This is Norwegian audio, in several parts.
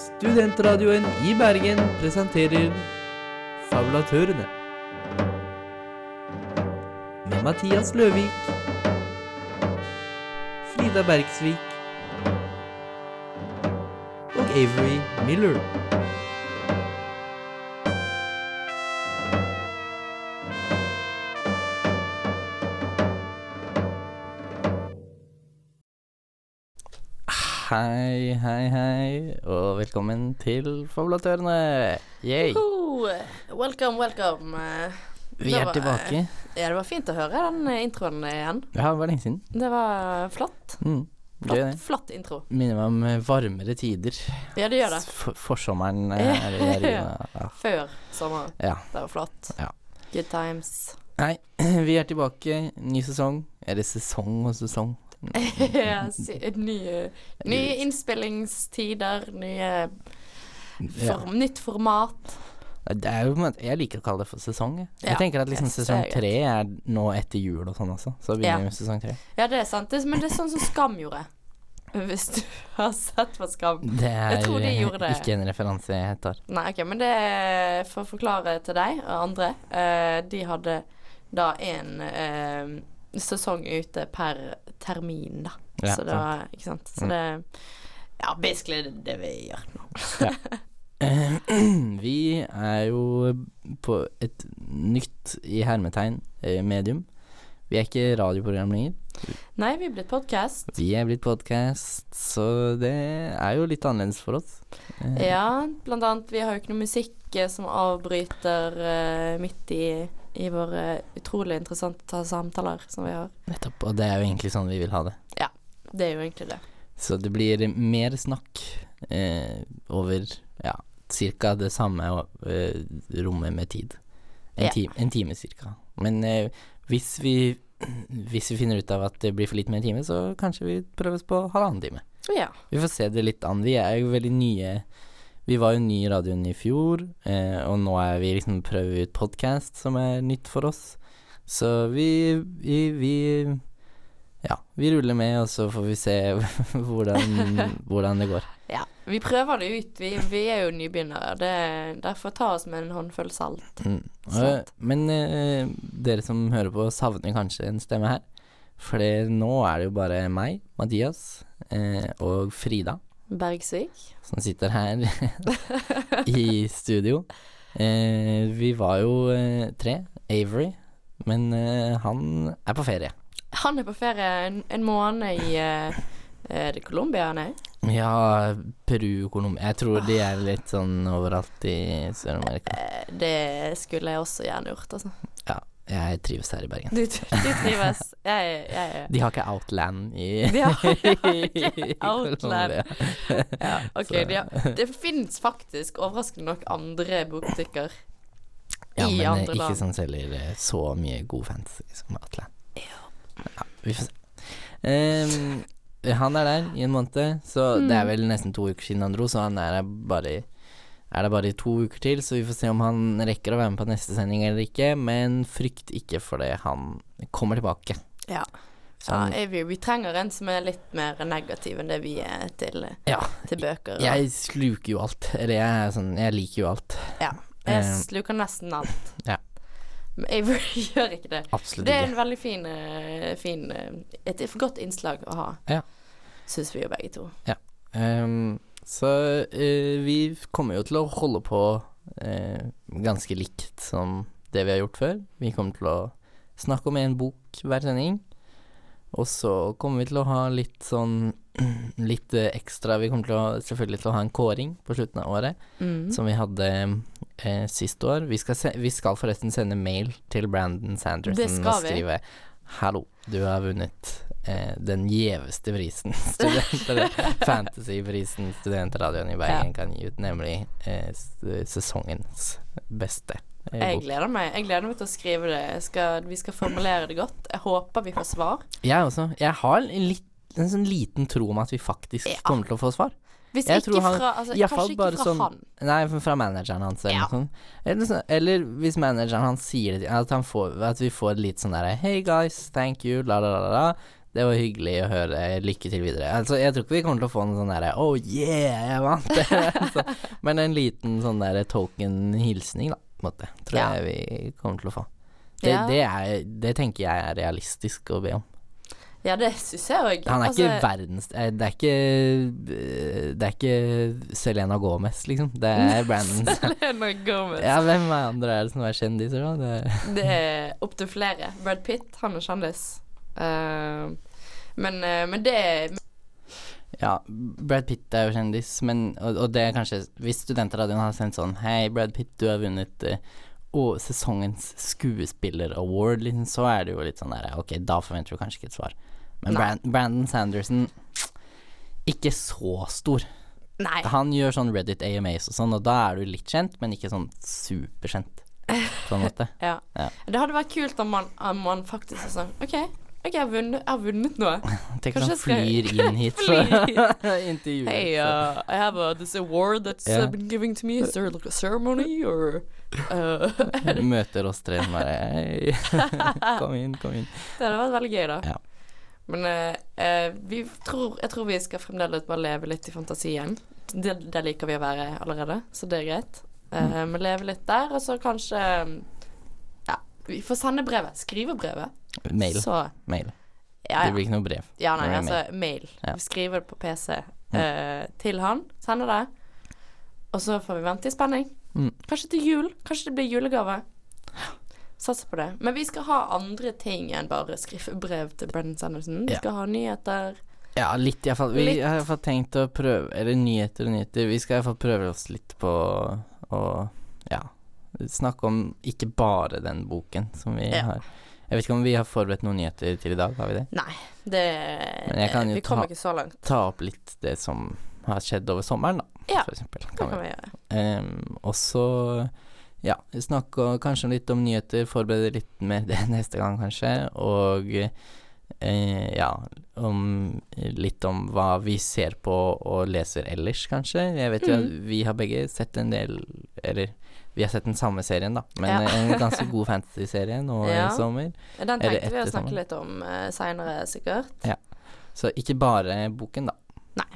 Studentradioen i Bergen presenterer Fabulatørene. Med Mathias Løvik, Frida Bergsvik og Avery Miller. Hei, hei, hei, og velkommen til Fabulatørene. Yay. Welcome, welcome. Eh, Vi er var- tilbake. Ja, det var fint å høre den eh, introen igjen. Ja, det var lenge siden. Det var flott. Mm. Flott, flott intro. Minner meg om eh, varmere tider. Ja, det gjør det. For, forsommeren er, er i. Ja. Før sommeren. ja. Det var flott. Ja. Good times. Nei, vi er tilbake. Ny sesong. Er det sesong og sesong. ja, nye, nye innspillingstider, nye Ja. nytt format. Det jo, jeg liker å kalle det for sesong. Jeg, jeg Ja, tenker at liksom sesong tre er nå etter jul og sånn også. Så begynner Ja. sesong tre. Ja, det er sant. Det, men det er sånn som Skam gjorde. Hvis du har sett på Skam. Det er Jeg tror de gjorde det. ikke en referanse jeg tar. Nei, ok, men det for å forklare til deg og andre. Uh, de hadde da en uh, sesong ute per termin, da. Ja, så sant. Så Mm. det Ja, basically det, det vi gjør nå. Eh, Vi er jo på et nytt, i hermetegn, eh, medium. Vi er ikke radioprogram lenger. Nei, vi er blitt podkast. Vi er blitt podkast, så det er jo litt annerledes for oss. Eh, Ja, blant annet. Vi har jo ikke noe musikk eh, som avbryter uh, midt i, i våre utrolig interessante samtaler som vi har. Nettopp. Og det er jo egentlig sånn vi vil ha det. Ja, Det er jo egentlig det. Så det blir mer snakk eh, over ja, ca. det samme eh, rommet med tid. En, Ja. time, en time cirka. Men eh, hvis vi hvis vi finner ut av at det blir for lite med en time, så kanskje vi prøves på halvannen time. Ja. Vi får se det litt an. Vi er jo veldig nye Vi var jo nye i radioen i fjor, eh, og nå er vi liksom prøver ut podkast, som er nytt for oss. Så vi, vi, vi Ja, vi ruller med, og så får vi se hvordan, hvordan det går. ja. Vi prøver det ut. Vi, vi er jo nybegynnere. Det, derfor ta oss med en håndfull salt. Mm. Sant. Og, men eh, dere som hører på, savner kanskje en stemme her. For nå er det jo bare meg, Mathias, eh, og Frida. Bergsvik. som sitter her i studio. Eh, vi var jo eh, tre, Avery, men eh, han er på ferie. Han er på ferie en, en måned i eh, Er det Colombia er? Ja, Peru, Colombia Jeg tror de er litt sånn overalt i Sør-Amerika. Eh, Det skulle jeg også gjerne gjort, altså. Ja, jeg trives her i Bergen. Du, du trives. Jeg, jeg, De har ikke Outland i, De har ikke Outland. Ja, ok, de har, Det fins faktisk overraskende nok andre bokbutikker Ja, i andre land. Ja, andre ikke som selger eh, så mye god fans som Outland. Ja, vi får se. Um, han er der i en måned, så det Mm. er vel nesten to uker siden han dro, så han er der bare i er det bare i to uker til, så vi får se om han rekker å være med på neste sending eller ikke. Men frykt ikke for det, han kommer tilbake. Ja. Så ja vi, vi trenger en som er litt mer negativ enn det vi er til, ja, til bøker. og- jeg sluker jo alt. Eller jeg er sånn Jeg liker jo alt. ja. Jeg eh, sluker nesten alt. ja. Men jeg gjør ikke det. Absolutt Det er ikke. en veldig fin, eh, fin eh, Et godt innslag å ha, Ja. syns vi jo begge to. Ehm, så eh, vi kommer jo til å holde på eh, ganske likt som det vi har gjort før. Vi kommer til å snakke om en bok hver sending. Og så kommer vi til å ha litt sånn litt eh, ekstra Vi kommer til å, selvfølgelig til å ha en kåring på slutten av året, Mm. som vi hadde eh, sist år. Vi skal, se, vi skal forresten sende mail til Brandon Sanderson og skrive Hallo, du har vunnet eh, den gjeveste prisen. Fantasyprisen Studentradioen i Bergen kan gi ut, nemlig eh, sesongens beste eh, Jeg gleder meg Jeg gleder meg til å skrive det. Skal, vi skal formulere det godt. Jeg håper vi får svar. Jeg også. Jeg har en, litt, en sånn liten tro om at vi faktisk Ja. kommer til å få svar. Hvis Jeg ikke han- fra altså, Kanskje ikke fra sånn- han. Nei, fra manageren hans eller Ja. sånn. Eller, eller hvis manageren hans sier det, at, han får, at vi får litt sånn derre Hey guys, thank you, la la la la. Det var hyggelig å høre. Lykke til videre. Altså, jeg tror ikke vi kommer til å få en sånn derre Oh yeah, jeg vant! så, men en liten sånn derre token-hilsning, da, på en måte. Tror Ja. jeg vi kommer til å få. Det, Ja. det, er, det tenker jeg er realistisk å be om. Ja, det syns jeg òg. Han er Altså, ikke verdens eh, Det er ikke eh, Det er ikke Selena Gomez, liksom. Det er Brandon Selena Gomez. Ja, hvem andre er det som er kjendiser, da? Det, Det er opptil flere. Brad Pitt, han er kjendis. Eh, men, eh, men det ja, Brad Pitt er jo kjendis, men Og, og det er kanskje Hvis Studentradioen har sendt sånn Hei, Brad Pitt, du har vunnet eh, og sesongens skuespiller-award, liksom, så er det jo litt sånn der Ok, da forventer du kanskje ikke et svar. Men Brand, Brandon Sanderson Ikke så stor. Nei. Han gjør sånn Reddit AMAs og sånn, og da er du litt kjent, men ikke sånn superkjent, på en måte. Ja. Ja. Det hadde vært kult om man, om man faktisk er sånn OK, ok, jeg har vunnet, jeg har vunnet noe. Tenk at han flyr inn hit for intervjuet. Hey, uh, I have a, this award that's Ja. uh, been given to me. Is there like a ceremony or uh, Møter oss tre bare Hei, kom inn, kom inn. Det hadde vært veldig gøy, da. Ja. Men eh, vi tror, jeg tror vi skal fremdeles bare leve litt i fantasien. Det, det liker vi å være allerede, så det er greit. Mm. Men leve litt der, og så kanskje Ja, vi får sende brevet. Skrive brevet. Mail. Så mail. Ja, Det blir ikke noe brev. ja nei, altså mail. Ja. Vi skriver det på PC Mm. eh, til han. Sender det. Og så får vi vente i spenning. Mm. Kanskje til jul. Kanskje det blir julegave. Satser på det. Men vi skal ha andre ting enn bare skrive brev til Brennan Sanderson. Vi Ja. skal ha nyheter. Ja, litt iallfall. Vi Litt. har iallfall tenkt å prøve Eller nyheter og nyheter. Vi skal iallfall prøve oss litt på å ja, snakke om ikke bare den boken som vi Ja. har. Jeg vet ikke om vi har forberedt noen nyheter til i dag, har vi det? Nei, det Vi kommer ikke så langt. Ta opp litt det som har skjedd over sommeren, da, Ja, for eksempel. Det Kan kan vi. vi gjøre. Um, og så ja, snakke kanskje litt om nyheter, forberede litt mer det neste gang, kanskje. Og eh, ja, om litt om hva vi ser på og leser ellers, kanskje. Jeg vet jo at Mm. vi har begge sett en del Eller vi har sett den samme serien, da, men Ja. en ganske god fantasy-serie nå Ja. i sommer. Den tenkte vi å snakke litt om uh, seinere, sikkert. Så ikke bare boken, da. Nei.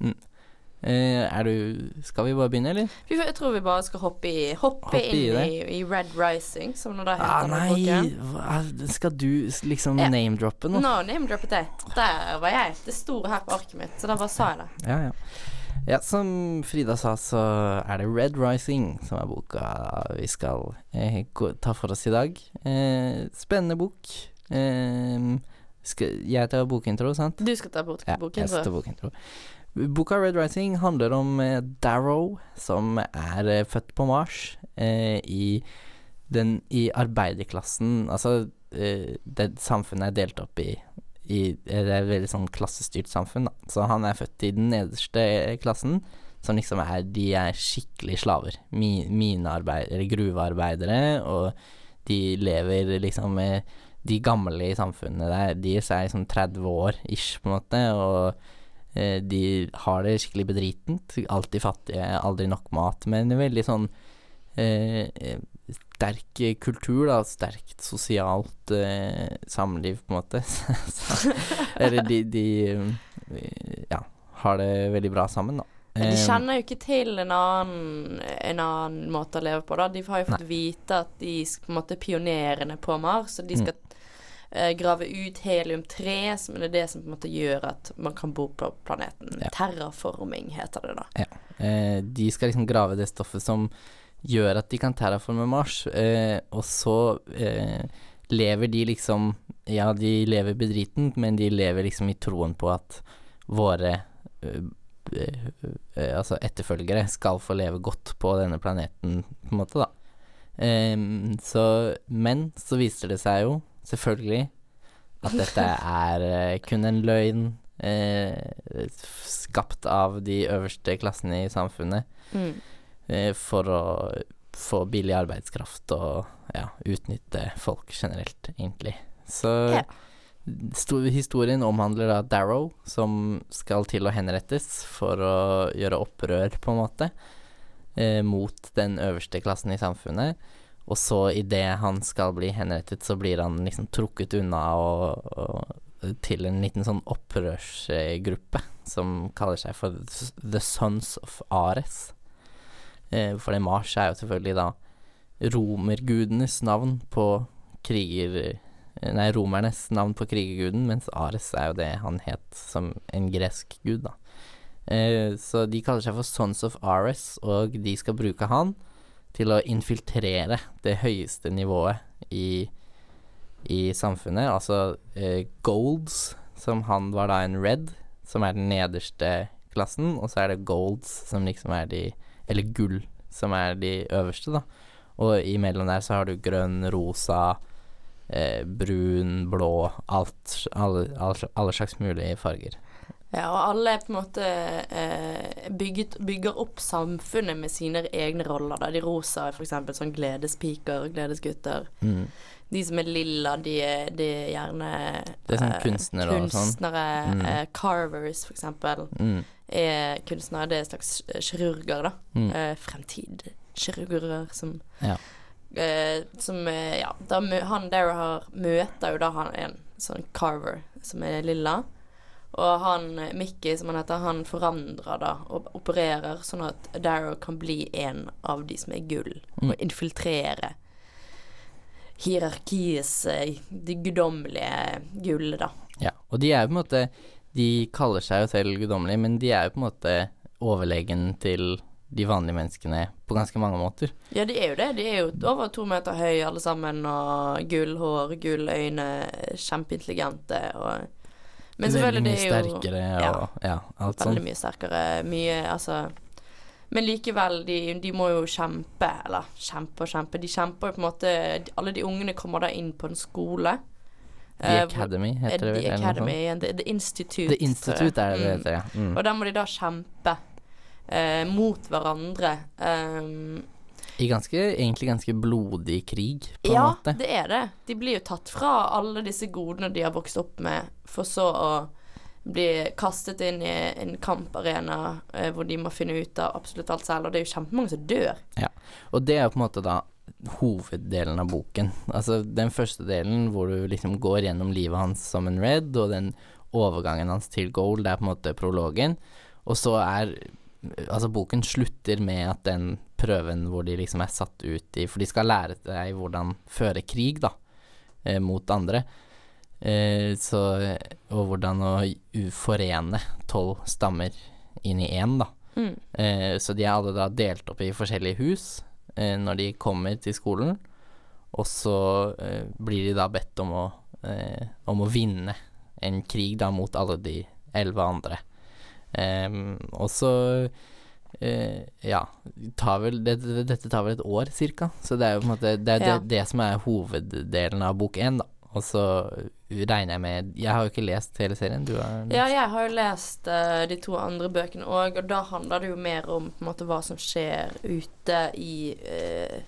Mm. Eh, er du Skal vi bare begynne, eller? Vi, jeg tror vi bare skal hoppe, i, hoppe, Hoppe inn i, i, i Red Rising, som det da heter. Ah, nei, skal du liksom Ja. name-droppe nå? Nå name-droppet jeg. Der var jeg. Det store her på arket mitt, så da bare sa jeg det. Ja, ja. Ja, som Frida sa, så er det Red Rising som er boka vi skal eh, gå, ta for oss i dag. Eh, spennende bok. Eh, skal, jeg tar bokintro, sant? Du skal ta bok Ja, bokintro. jeg skal ta bokintro. Boka Red Rising handler om eh, Darrow, som er eh, født på Mars eh, i, den, i arbeiderklassen Altså, det samfunnet er delt opp i, i et veldig sånn klassestyrt samfunn, da. Så han er født i den nederste eh, klassen, som liksom er De er skikkelig slaver. Mi, minearbeid- eller gruvearbeidere, og de lever liksom med de gamle i samfunnet der, de er sånn 30 år ish, på en måte, og eh, de har det skikkelig bedritent. Alltid fattige, aldri nok mat, men en veldig sånn eh, eh, sterk eh, kultur, da. Sterkt sosialt eh, samliv, på en måte. Så, eller de, de eh, ja, har det veldig bra sammen, da. De Eh, kjenner jo ikke til en annen, en annen måte å leve på, da. De har jo fått vite at de er på en måte pionerene på Mars, og de Mm. skal eh, grave ut helium-3, som er det som på en måte gjør at man kan bo på planeten. Ja. Terraforming heter det da. Eh, de skal liksom grave det stoffet som gjør at de kan terraforme Mars, eh, og så eh, lever de liksom Ja, de lever bedritent, men de lever liksom i troen på at våre eh, eh, eh, altså etterfølgere skal få leve godt på denne planeten, på en måte, da. Um, så Men så viser det seg jo, selvfølgelig, at dette er uh, kun en løgn uh, skapt av de øverste klassene i samfunnet Mm. Eh, for å få billig arbeidskraft og ja, utnytte folk generelt, egentlig. Så Ja. historien omhandler da Darrow, som skal til å henrettes for å gjøre opprør, på en måte, eh, mot den øverste klassen i samfunnet. Og så idet han skal bli henrettet, så blir han liksom trukket unna og, og til en liten sånn opprørsgruppe som kaller seg for The Sons of Ares. Eh, for Mars er jo selvfølgelig da romergudenes navn på kriger... Nei, romernes navn på krigerguden, mens Ares er jo det han het som en gresk gud, da. Eh, så de kaller seg for Sons of Ares, og de skal bruke han til å infiltrere det høyeste nivået i, i samfunnet. Altså eh, Golds, som han var da en red, som er den nederste klassen, og så er det Golds, som liksom er de Eller gull, som er de øverste, da. Og imellom der så har du grønn, rosa, eh, brun, blå Alt. Alle, alle, alle slags mulige farger. Ja, og alle på en måte eh, bygget, bygger opp samfunnet med sine egne roller. Da. De rosa er f.eks. sånn gledespiker gledesgutter. Mm. De som er lilla, de de er gjerne Det er sånn eh, kunstnere sånn. Kunstnere. Mm. Eh, carvers, eksempel, Mm. Er kunstnere. Det er slags kirurger, da. Mm. Eh, Fremtidskirurger som Ja. eh, Som eh, Ja, da han der har møter jo da han en sånn carver som er lilla. Og han Mickey, som han heter, han forandrer da og opererer sånn at Darrow kan bli en av de som er gull, Mm. og infiltrere hierarkiets eh, Det guddommelige gullet, da. Ja, og de er på en måte De kaller seg jo selv guddommelige, men de er jo på en måte overlegen til de vanlige menneskene på ganske mange måter. Ja, de er jo det. De er jo over to meter høye alle sammen, og gull hår, gull øyne, kjempeintelligente og Men Veldig selvfølgelig, mye det er jo sterkere ja. og ja, alt Veldig sånn. mye sterkere. Mye, altså Men likevel, de, de må jo kjempe. Eller kjempe og kjempe. De kjemper jo på en måte Alle de ungene kommer da inn på en skole. The eh, Academy eh, heter det vel? The Academy, the, the Institute. The Institute er det det Mm. heter, ja. Mm. Og der må de da kjempe eh, mot hverandre. Um, I ganske, egentlig ganske blodig krig, på en ja, måte. det er det. De blir jo tatt fra alle disse godene de har vokst opp med, for så å bli kastet inn i en kamparena eh, hvor de må finne ut av absolutt alt selv, og det er jo kjempemange som dør. Ja, Og det er jo på en måte da hoveddelen av boken. Altså den første delen hvor du liksom går gjennom livet hans som en red, og den overgangen hans til gold, er på en måte prologen. Og så er Altså boken slutter med at den prøven hvor de liksom er satt ut i For de skal lære deg hvordan føre krig, da, eh, mot andre. Eh, så Og hvordan å uforene forene tolv stammer inn i én, da. Mm. Eh, så de er alle da delt opp i forskjellige hus eh, når de kommer til skolen. Og så eh, blir de da bedt om å, eh, om å vinne en krig da mot alle de elleve andre. Og så eh, ja, tar vel, det, det, dette tar vel et år cirka, så det er jo på en måte det, det, det som er hoveddelen av bok én, da. Og så regner jeg med Jeg har jo ikke lest hele serien, du har Ja, jeg har jo lest uh, de to andre bøkene òg, og da handler det jo mer om måte hva som skjer ute i uh,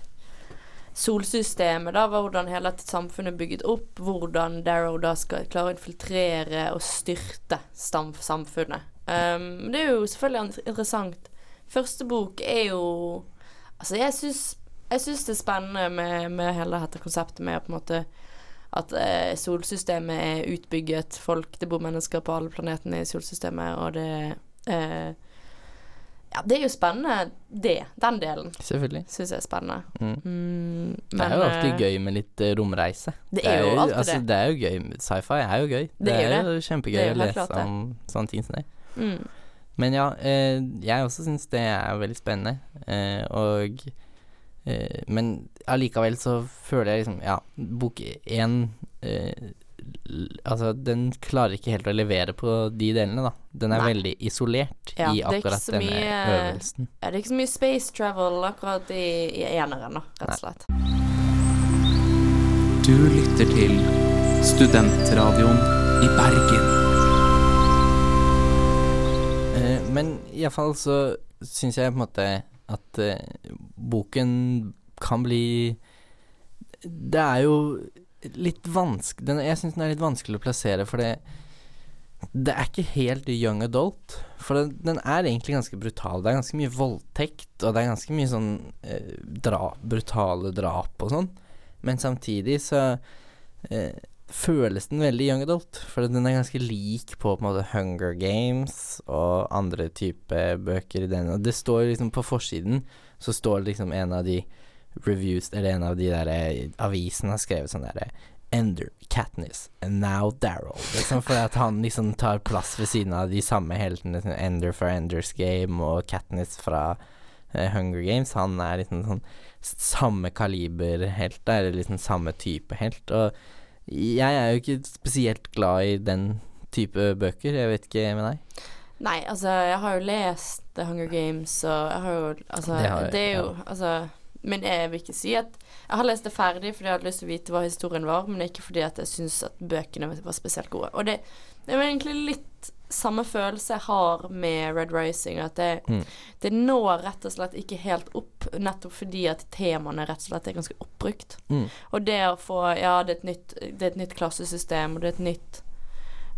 solsystemet, da, hvordan hele samfunnet er bygget opp, hvordan Darrow da skal klare å infiltrere og styrte samfunnet. Um, det er jo selvfølgelig interessant. Første bok er jo Altså, jeg syns jeg syns det er spennende med, med hele dette konseptet med å på en måte at eh, solsystemet er utbygget, folk Det bor mennesker på alle planetene i solsystemet, og det eh, Ja, det er jo spennende, det. Den delen Selvfølgelig. syns jeg er spennende. Mm. Mm, Det er jo alltid eh, gøy med litt eh, romreise. Det er jo alltid altså, det. det. er jo gøy. Sci-fi er jo gøy. Det er jo det. kjempegøy er jo å lese klart om sånne ting som det. Mm. Men ja, eh, jeg også syns det er veldig spennende. Eh, og eh, Men allikevel så føler jeg liksom Ja, bok én eh, Altså, den klarer ikke helt å levere på de delene, da. Den er Nei. veldig isolert Ja, i er akkurat denne mye- øvelsen. Ja, det er ikke så mye space travel akkurat i, i eneren, da, rett og slett. Du lytter til Studentradioen i Bergen. Eh, men iallfall så syns jeg på en måte at eh, boken kan bli Det er jo litt vanskelig Jeg syns den er litt vanskelig å plassere, for det det er ikke helt young adult. For den, den er egentlig ganske brutal. Det er ganske mye voldtekt, og det er ganske mye sånn eh, dra, brutale drap og sånn. Men samtidig så eh, føles den veldig young adult, for den er ganske lik på, på en måte Hunger Games og andre typer bøker i den. Og det står liksom på forsiden, så står det liksom en av de reviews, eller en av de der eh, avisene har skrevet sånn derre Ender, Katniss, and now Daryl. Liksom fordi at han liksom tar plass ved siden av de samme heltene. Liksom Ender fra Enders Game og Katniss fra eh, Hunger Games. Han er liksom sånn samme kaliber helt, eller liksom samme type helt. Og jeg er jo ikke spesielt glad i den type bøker. Jeg vet ikke med deg. Nei, altså, jeg har jo lest The Hunger Games, og jeg har jo Altså, Det det, er jo ja. Altså Men jeg vil ikke si at Jeg har lest det ferdig fordi jeg hadde lyst til å vite hva historien var, men ikke fordi at jeg syns at bøkene var spesielt gode. Og det, det var egentlig litt samme følelse jeg har med Red Rising, at det, Mm. det når rett og slett ikke helt opp, nettopp fordi at temaene rett og slett er ganske oppbrukt. Mm. Og det å få Ja, det er et nytt, det er et nytt klassesystem, og det er et nytt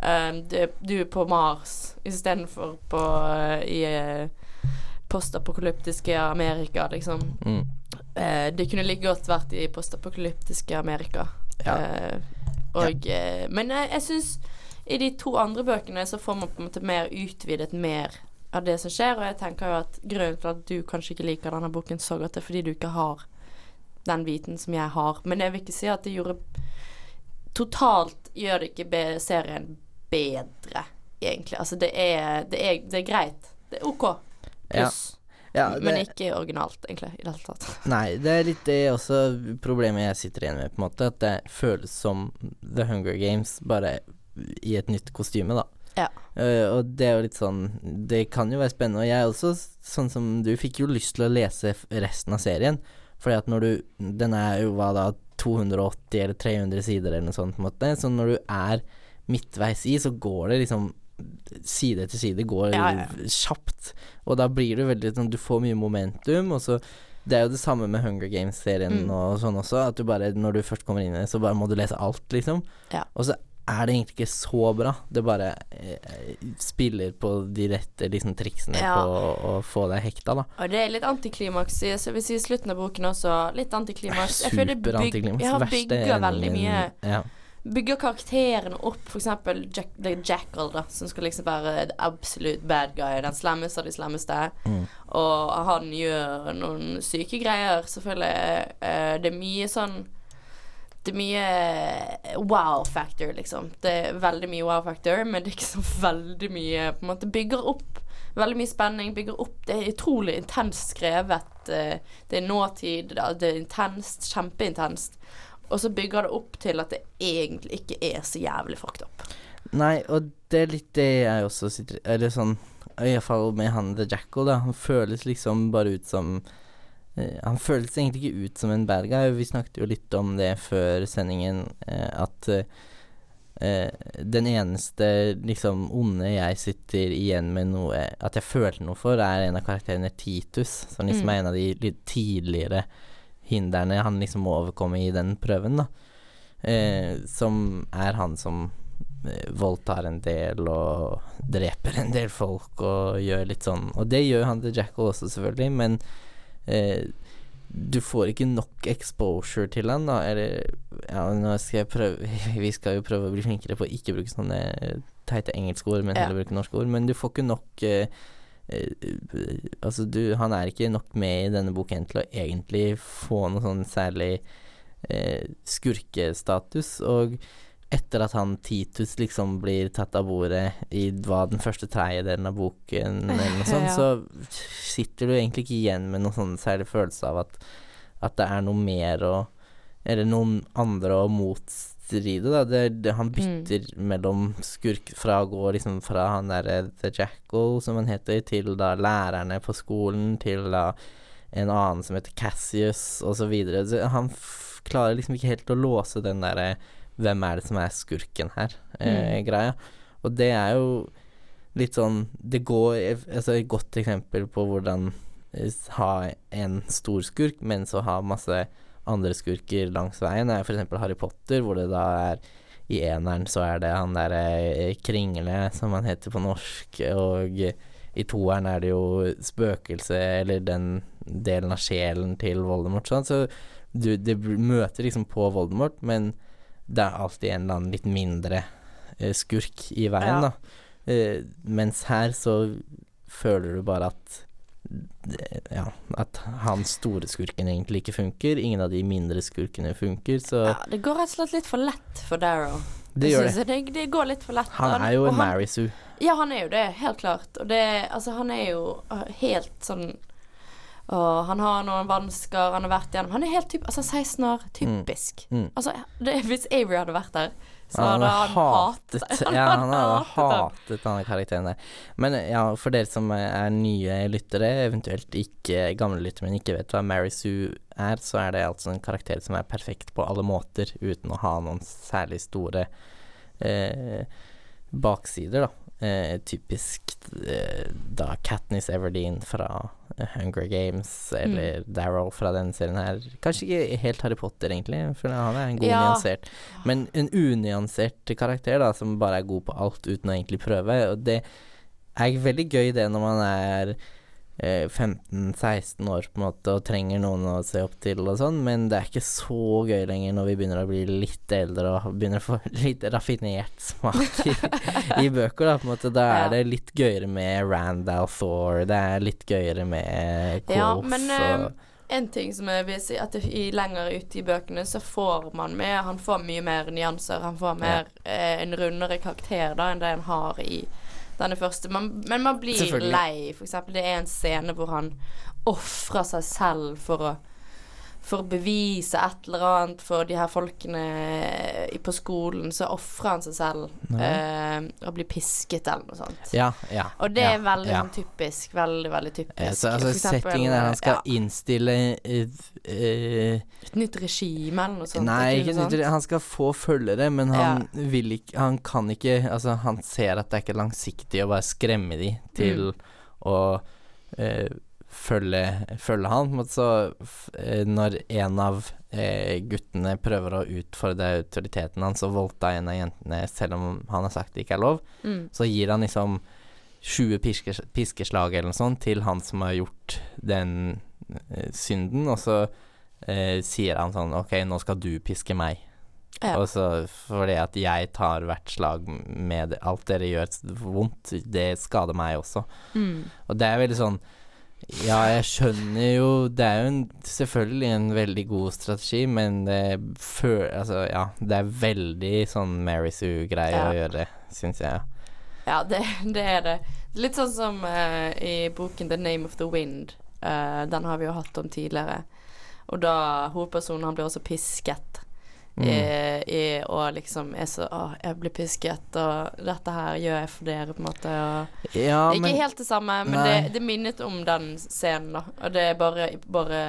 um, det, Du er på Mars istedenfor på uh, i uh, postapokalyptiske Amerika, liksom. Mm. Uh, det kunne like godt vært i postapokalyptiske Amerika. Ja. Eh, og, eh, men jeg, jeg syns i de to andre bøkene så får man på en måte mer utvidet mer av det som skjer, og jeg tenker jo at grunnen til at du kanskje ikke liker denne boken så godt, er fordi du ikke har den viten som jeg har. Men jeg vil ikke si at det gjorde Totalt gjør det ikke serien bedre, egentlig. Altså, det er, det er, det er greit. Det er OK. Pluss. Ja, Men det- ikke originalt, egentlig, i det hele tatt. Nei, det er litt det også problemet jeg sitter igjen med, på en måte. At det føles som The Hunger Games, bare i et nytt kostyme, da. Ja. Uh, og det er jo litt sånn Det kan jo være spennende. Og jeg også, sånn som du, fikk jo lyst til å lese resten av serien. Fordi at når du Den er jo hva da 280 eller 300 sider eller noe sånt, på en måte. Så når du er midtveis i, så går det liksom Side etter side går Ja, ja. kjapt. Og da blir du veldig sånn Du får mye momentum, og så Det er jo det samme med Hunger Games-serien Mm. og sånn også, at du bare Når du først kommer inn i det, så bare må du lese alt, liksom. Ja. Og så er det egentlig ikke så bra. Det bare eh, spiller på de rette liksom, triksene Ja. på å, å få deg hekta, da. Og det er litt antiklimaks i så vi i slutten av boken også. Litt antiklimaks. Jeg føler det byg- ja, bygger veldig mye Ja. Bygger karakterene opp, eksempel Jack, The Jackal, da, som skal liksom være the absolute bad guy, den slemmeste av de slemmeste. Mm. Og han gjør noen syke greier, selvfølgelig. Eh, det er mye sånn Det er mye wow factor, liksom. Det er veldig mye wow factor, men det er ikke så veldig mye På en måte bygger opp veldig mye spenning, bygger opp Det er utrolig intenst skrevet. eh, Det er nåtid, det er- intenst, kjempeintenst. Og så bygger det opp til at det egentlig ikke er så jævlig fucked up. Nei, og det er litt det jeg også sitter Eller sånn Iallfall med han The Jackal, da. Han føles liksom bare ut som eh, Han føles egentlig ikke ut som en bad guy. Vi snakket jo litt om det før sendingen, eh, at eh, eh, den eneste liksom onde jeg sitter igjen med noe At jeg følte noe for, er en av karakterene Titus, som liksom Mm. er en av de litt tidligere hindrene han liksom må overkomme i den prøven, da. Eh, som er han som eh, voldtar en del og dreper en del folk og gjør litt sånn. Og det gjør han til Jackal også, selvfølgelig, men eh, du får ikke nok exposure til han, da. Eller Ja, skal prøve Vi skal jo prøve å bli flinkere på å ikke bruke sånne teite engelske ord, men Ja. heller bruke norske ord. Men du får ikke nok eh, eh, Altså, du Han er ikke nok med i denne boken til å egentlig få noe sånn særlig eh, skurkestatus. Og etter at han Titus liksom blir tatt av bordet i hva den første tredjedelen av boken, eller noe sånt, Ja. så sitter du egentlig ikke igjen med noen sånn særlig følelse av at, at det er noe mer å Eller noen andre å motstride, da. Det, det, han bytter mellom skurk fra å gå liksom fra han derre The Jackal, som han heter, til da lærerne på skolen, til da en annen som heter Cassius, videre. Han klarer liksom ikke helt å låse den derre hvem er det som er skurken her, eh, greia. Og det er jo litt sånn Det går Altså et godt eksempel på hvordan eh, ha en stor skurk, men så ha masse andre skurker langs veien, er f.eks. Harry Potter, hvor det da er i eneren så er det han derre Kringle, som han heter på norsk, og i toeren er det jo spøkelset, eller den delen av sjelen til Voldemort, sånn. Så du, det møter liksom på Voldemort, men det er alltid en eller annen litt mindre eh, skurk i veien, Ja. da. Eh, mens her så føler du bare at det- ja, at han store skurken egentlig ikke funker. Ingen av de mindre skurkene funker, så Ja, det går rett og slett litt for lett for Darrow. det gjør det. Det, det går litt for lett. Han er jo en Mary Sue. Ja, han er jo det, helt klart. Og det Altså, han er jo helt sånn og han har noen vansker han har vært gjennom. Han er helt typ, altså 16 år, typisk. Mm. Altså, det, hvis Avery hadde vært der, så Han hadde han hatet hatet Ja, han hadde hatet denne karakteren der. Men ja, for dere som er nye lyttere, eventuelt ikke gamle lyttere, men ikke vet hva Mary Sue er, så er det altså en karakter som er perfekt på alle måter, uten å ha noen særlig store eh, baksider, da. Eh, typisk eh, da Katniss Everdeen fra Hunger Games, eller Darrow fra denne serien her. Kanskje ikke helt Harry Potter, egentlig, for han er en god Ja. nyansert men en unyansert karakter da, som bare er god på alt uten å egentlig prøve. Og det er veldig gøy det når man er 15-16 år på en måte og trenger noen å se opp til og sånn, men det er ikke så gøy lenger når vi begynner å bli litt eldre og begynner å få litt raffinert smak i, i bøker. Da på en måte Da er Ja. det litt gøyere med Randall Thor, det er litt gøyere med Quoth Ja, men eh, og en ting som jeg vil si, at i lenger ute i bøkene så får man med Han får mye mer nyanser. Han får mer eh, en rundere karakter da enn det han har i denne første. Man, men man blir lei. Eksempel, det er en scene hvor han ofrer seg selv for å for å bevise et eller annet for de her folkene på skolen, så ofrer han seg selv eh, og blir pisket eller noe sånt. Ja, ja. Og det ja, er veldig ja. sånn typisk. Veldig, veldig typisk. Ja, så, altså, eksempel, settingen er han skal innstille uh, eh, Et nytt regime eller noe sånt. Nei, ikke nytt, han skal få følgere, men han vil ikke Han kan ikke Altså, han ser at det er ikke langsiktig å bare skremme de til Mm. å eh, følge, følge han. måte. Så eh, når en av eh, guttene prøver å utfordre autoriteten hans og voldta en av jentene selv om han har sagt det ikke er lov, Mm. så gir han liksom 20 piskes, piskeslag eller noe sånt til han som har gjort den eh, synden, og så eh, sier han sånn Ok, nå skal du piske meg. Ja. Og så fordi at jeg tar hvert slag med alt dere gjør vondt, det skader meg også. Mm. Og det er veldig sånn Ja, jeg skjønner jo Det er jo en, selvfølgelig en veldig god strategi, men det før, Altså, ja, det er veldig sånn Mary Sue-greie Ja. å gjøre, syns jeg. Ja, det, det er det. Litt sånn som uh, i boken 'The Name of the Wind'. Uh, den har vi jo hatt om tidligere. Og da hovedpersonen han blir også pisket. Mm. I, i, liksom er så Å, jeg blir pisket, og dette her gjør jeg for dere, på en måte. Og Ja, ikke men helt det samme, men det, det minnet om den scenen, da. Og det er bare, bare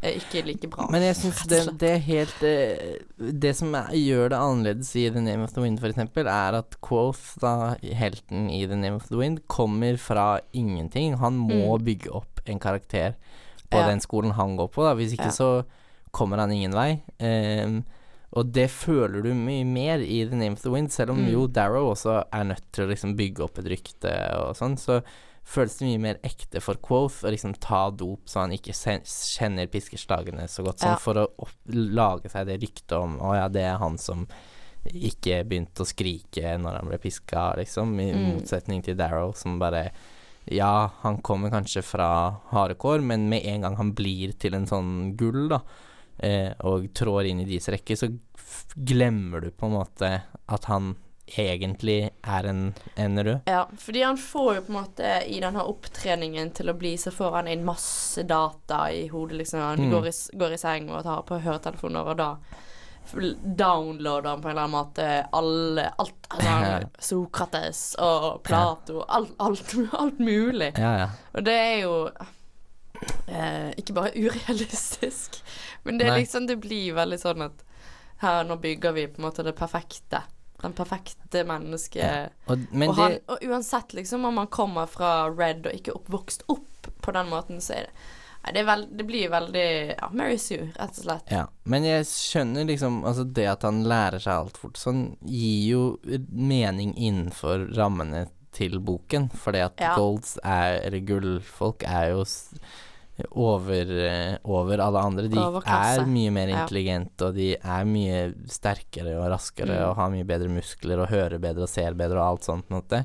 eh, ikke like bra. Men jeg syns det, det er helt eh, Det som er, gjør det annerledes i The Name of the Wind, eksempel, er at Quoth, da helten i The Name of the Wind, kommer fra ingenting. Han må Mm. bygge opp en karakter på Ja. den skolen han går på, da. Hvis ikke Ja. så kommer han ingen vei. Ehm, og det føler du mye mer i The Name of the Wind, selv om Mm. jo Darrow også er nødt til å liksom bygge opp et rykte og sånn, så føles det mye mer ekte for Quoth å liksom ta dop så han ikke kjenner piskeslagene så godt, sånn Ja. for å opp, lage seg det ryktet om å ja, det er han som ikke begynte å skrike når han ble piska, liksom, i Mm. motsetning til Darrow, som bare ja, han kommer kanskje fra hardekår, men med en gang han blir til en sånn gull, da, eh, og trår inn i deres rekke, så glemmer du på en måte at han egentlig er en, en rød. Ja, fordi han får jo på en måte i denne opptreningen til å bli, så får han inn masse data i hodet, liksom. Han Mm. går, i, går i seng og tar på høretelefoner, og da downloader han på en eller annen måte alle Alt. Altså, Sokrates og Plato, alt, alt, alt mulig. Ja, ja. Og det er jo eh, ikke bare urealistisk, men det liksom Det blir veldig sånn at her nå bygger vi på en måte det perfekte. Den perfekte mennesket. Og, men og, han, og uansett liksom om man kommer fra Red og ikke oppvokst opp på den måten, så er det det, er vel, det blir veldig Ja, Mary Sue, rett og slett. Ja, men jeg skjønner liksom Altså, det at han lærer seg alt fort sånn, gir jo mening innenfor rammene til boken, fordi at Ja. golds er Eller gullfolk er jo over, eh, over alle andre. De er mye mer Ja. intelligente, og de er mye sterkere og raskere Mm. og har mye bedre muskler og hører bedre og ser bedre og alt sånt. måte.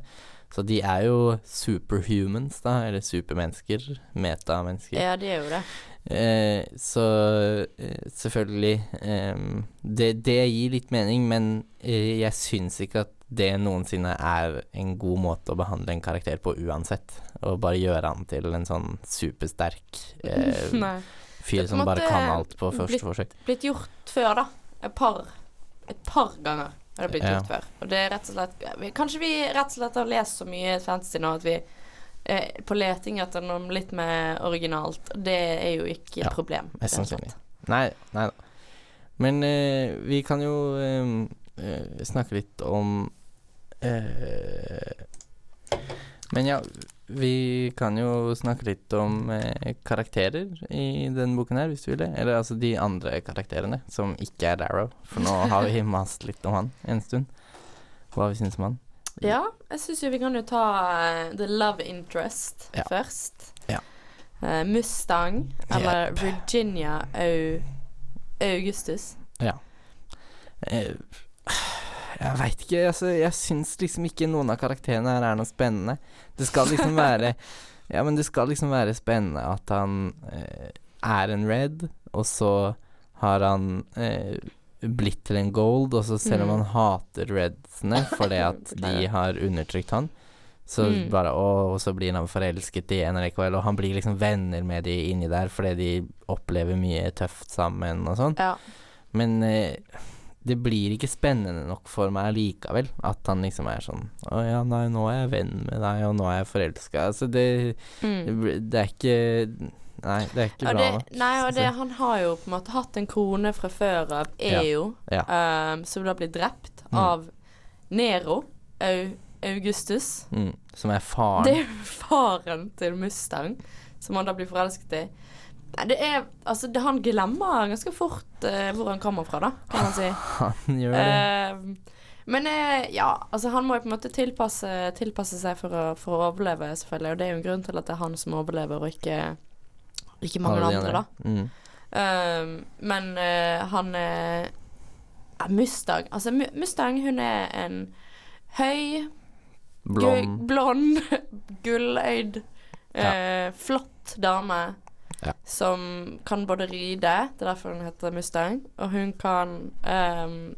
Så de er jo superhumans, da, eller supermennesker. Metamennesker. Ja, de er jo det. Eh, så eh, selvfølgelig eh, det, det gir litt mening, men eh, jeg syns ikke at det noensinne er en god måte å behandle en karakter på uansett. Og bare gjøre han til en sånn supersterk eh, fyr som bare kan alt på blitt- første forsøk. Blitt gjort før, da. Et par Et par ganger har det blitt Ja. gjort før. Og det er rett og slett vi- Kanskje vi rett og slett har lest så mye fantasy nå at vi er på leting etter noe litt mer originalt. Det er jo ikke et Ja, problem. Mest sannsynlig. Nei, nei da. Men eh, vi kan jo eh, eh, snakke litt om eh, Men ja, vi kan jo snakke litt om eh, karakterer i denne boken her, hvis du vil det. Eller altså de andre karakterene, som ikke er Darrow. For nå har vi mast litt om han en stund. Hva vi syns om han. Ja, jeg syns jo vi kan jo ta uh, The Love Interest Ja. først. Ja. Uh, Mustang, eller Virginia Au Augustus. Eh, jeg veit ikke, altså, jeg syns liksom ikke noen av karakterene her er noe spennende. Det skal liksom være Ja, men det skal liksom være spennende at han eh, er en red, og så har han eh, blitt til en gold, og så selv om Mm. han hater redsene fordi at de har undertrykt han, så Mm. bare å, Og så blir han forelsket i NRKL, og han blir liksom venner med de inni der fordi de opplever mye tøft sammen og sånn. Ja. Men eh, det blir ikke spennende nok for meg likevel. At han liksom er sånn Å ja, nei, nå er jeg venn med deg, og nå er jeg forelska. Altså, det, Mm. det er ikke Nei, det er ikke Og bra det, nok. nei, og det, han har jo på en måte hatt en kone fra før av, Ja. Eo, Ja. um, som da blir drept Mm. av Nero Au, Augustus. Mm, som er faren. Det er faren til Mustang, som han da blir forelsket i. Nei, det er Altså, det, han glemmer ganske fort eh, hvor han kommer fra, da, kan man si. Han gjør det. Ehm, men eh, ja, altså han må jo på en måte tilpasse, tilpasse seg for å, for å overleve, selvfølgelig. Og det er jo en grunn til at det er han som overlever, og ikke, ikke mange Alle andre, da. Mm. Ehm, men eh, han er Mustang Altså, Mustang, hun er en høy, Blond. blond gulløyd, ja. flott dame. Ja. Som kan både ride, det er derfor hun heter Mustang, og hun kan um,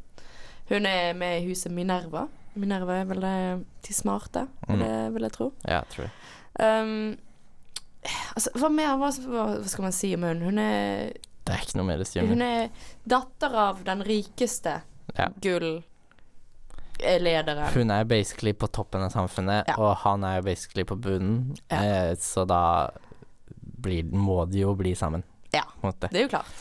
Hun er med i huset Minerva. Minerva er vel det de smarte, vil, Mm. jeg, vil jeg tro. Ja, tror jeg. Um, altså, hva mer hva, hva skal man si om hun? Hun er Det er ikke noe å si om hun er datter av den rikeste Ja. gull-lederen. Hun er basically på toppen av samfunnet, Ja. og han er basically på bunnen, Ja. eh, så da blir, må de jo bli sammen. Ja. Det er jo klart.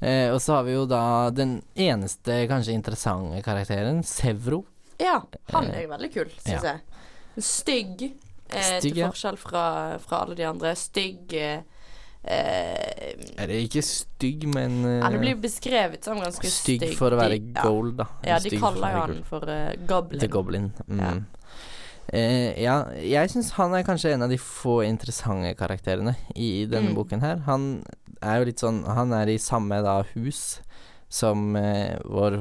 Eh, og så har vi jo da den eneste kanskje interessante karakteren, Sevro. Ja, han Eh, er jo veldig kul, ja. jeg. Stygg, eh, Stygg, til forskjell fra, fra alle de andre. Stygg eh, Er det ikke stygg, men eh, Det blir beskrevet som ganske stygg. stygg for å være gold, da. Ja, de kaller jo han for uh, Goblin. The Goblin. Mm. Ja. Eh, ja, jeg syns han er kanskje en av de få interessante karakterene i denne Mm. boken her. Han er jo litt sånn Han er i samme da hus som uh, vår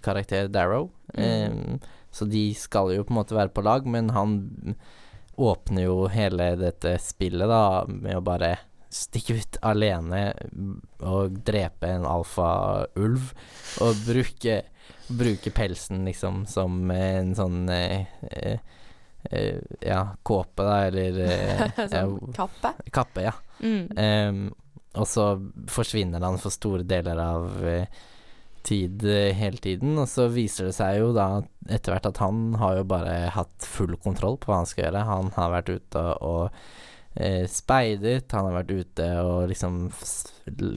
karakter Darrow. Mm. Eh, så de skal jo på en måte være på lag, men han åpner jo hele dette spillet da med å bare stikke ut alene og drepe en alfaulv og bruke Bruke pelsen liksom som en sånn eh, eh, eh, Ja, kåpe, da, eller eh, sånn kappe. Kappe, ja. Mm. Um, og så forsvinner han for store deler av eh, tid eh, hele tiden, og så viser det seg jo da etter hvert at han har jo bare hatt full kontroll på hva han skal gjøre. Han har vært ute og, og eh, speidet, han har vært ute og liksom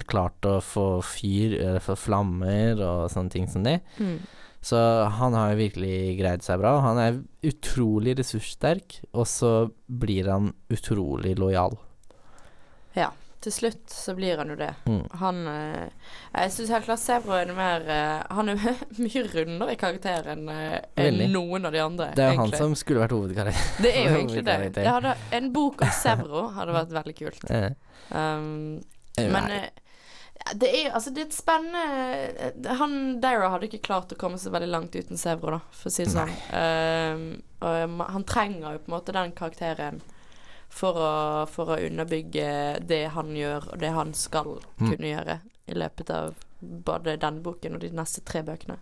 klart å få fyr, eller få flammer og sånne ting som det. Mm. Så han har jo virkelig greid seg bra. Han er utrolig ressurssterk, og så blir han utrolig lojal. Ja. Til slutt så blir han jo det. Mm. Han eh, Jeg syns helt klart Sebro er mer eh, Han er mye rundere i karakter enn eh, enn Veldig. noen av de andre. Det er jo han som skulle vært hovedkarakter. Det er jo egentlig det. det hadde, en bok om Sebro hadde vært veldig kult. Um, men det er altså det er et spennende Han Dara hadde ikke klart å komme så veldig langt uten Sevro, da, for å si det sånn. Um, og han trenger jo på en måte den karakteren for å, for å underbygge det han gjør, og det han skal Mm. kunne gjøre i løpet av både denne boken og de neste tre bøkene.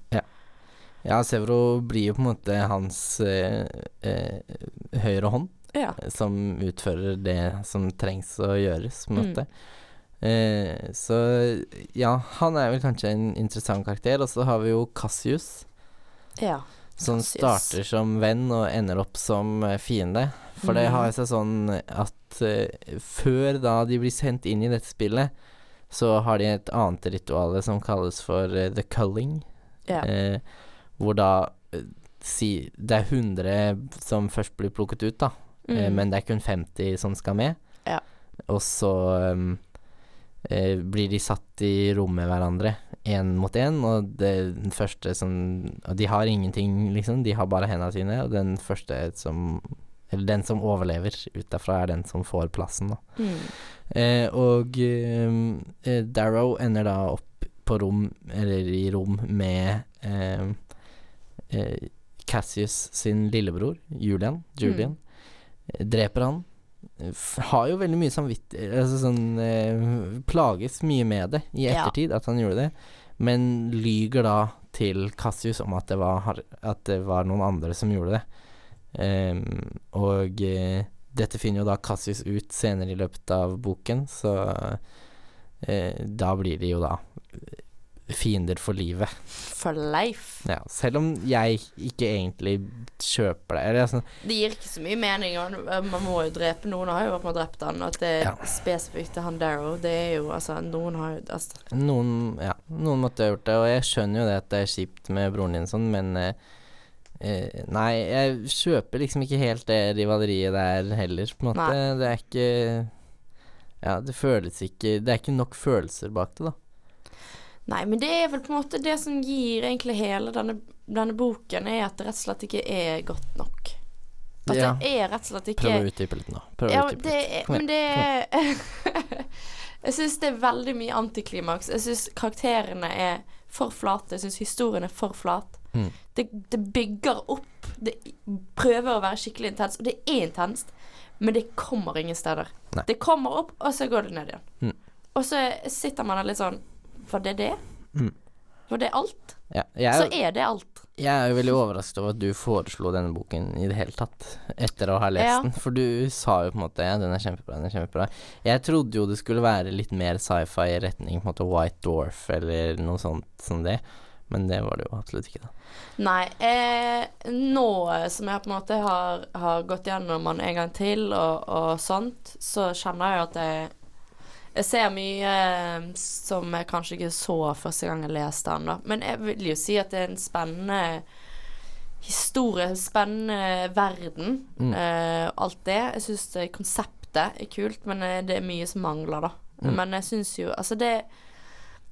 Ja, Sevro blir jo på en måte hans eh, eh, høyre hånd, Ja. eh, som utfører det som trengs å gjøres, på en Mm. Eh, så ja, han er vel kanskje en interessant karakter. Og så har vi jo Cassius, ja. Som starter som venn og ender opp som eh, fiende. For det Mhm. har seg sånn at uh, før da de blir sendt inn i dette spillet, så har de et annet ritual som kalles for uh, the culling. Ja. Uh, hvor da si Det er 100 som først blir plukket ut, da. Mm. men det er kun 50 som skal med. Ja. Og så um, blir de satt i rom med hverandre, én mot én, og det, den første som Og de har ingenting, liksom, de har bare hendene sine, og den første som Eller den som overlever ut derfra, er den som får plassen, da. Mm. Eh, og um, eh, Darrow ender da opp på rom, eller i rom, med eh, eh, Cassius sin lillebror, Julian. Julian. Mm. Dreper han. Har jo veldig mye samvittighet Altså sånn eh, Plages mye med det i Ja. ettertid, at han gjorde det. Men lyger da til Cassius om at det var, at det var noen andre som gjorde det. Um, og eh, dette finner jo da Cassius ut senere i løpet av boken, så eh, da blir de jo da fiender for livet. For life. Ja, selv om jeg ikke egentlig kjøper det. Eller sånn. Det gir ikke så mye mening. Man må jo drepe noen. har jo vært med å drepe han. At det er Ja. spesifikt til han Darrow, det er jo altså Noen har jo altså, noen, ja, noen måtte ha gjort det, og jeg skjønner jo det at det er kjipt med broren din sånn, men eh, eh, Nei, jeg kjøper liksom ikke helt det rivaleriet der heller, på en måte. Nei. Det er ikke Ja, det føles ikke Det er ikke nok følelser bak det, da. Nei, men det er vel på en måte det som gir egentlig hele denne, denne boken, er at det rett og slett ikke er godt nok. At Ja. det er rett og slett ikke Prøv å utdype litt nå. Prøv å Ja, utdype litt. Kom igjen. men det Jeg syns det er veldig mye antiklimaks. Jeg syns karakterene er for flate. Jeg syns historien er for flat. Mm. Det, det bygger opp. Det prøver å være skikkelig intenst, og det er intenst, men det kommer ingen steder. Nei. Det kommer opp, og så går det ned igjen. Mm. Og så sitter man der litt sånn Var det er det? Mm. For det alt? Ja, jeg, Så er, er det alt. jeg er jo veldig overrasket over at du foreslo denne boken i det hele tatt, etter å ha lest Ja. den. For du sa jo på en måte ja, den er kjempebra, den er kjempebra. Jeg trodde jo det skulle være litt mer sci-fi i retning på en måte White Dwarf eller noe sånt som det, men det var det jo absolutt ikke, da. Nei, eh, nå som jeg på en måte har, har gått gjennom den en gang til og, og sånt, så kjenner jeg jo at jeg Jeg ser mye eh, som jeg kanskje ikke så første gang jeg leste den, da. Men jeg vil jo si at det er en spennende historie, spennende verden. Mm. Eh, alt det. Jeg syns konseptet er kult, men eh, det er mye som mangler, da. Mm. Men jeg syns jo Altså, det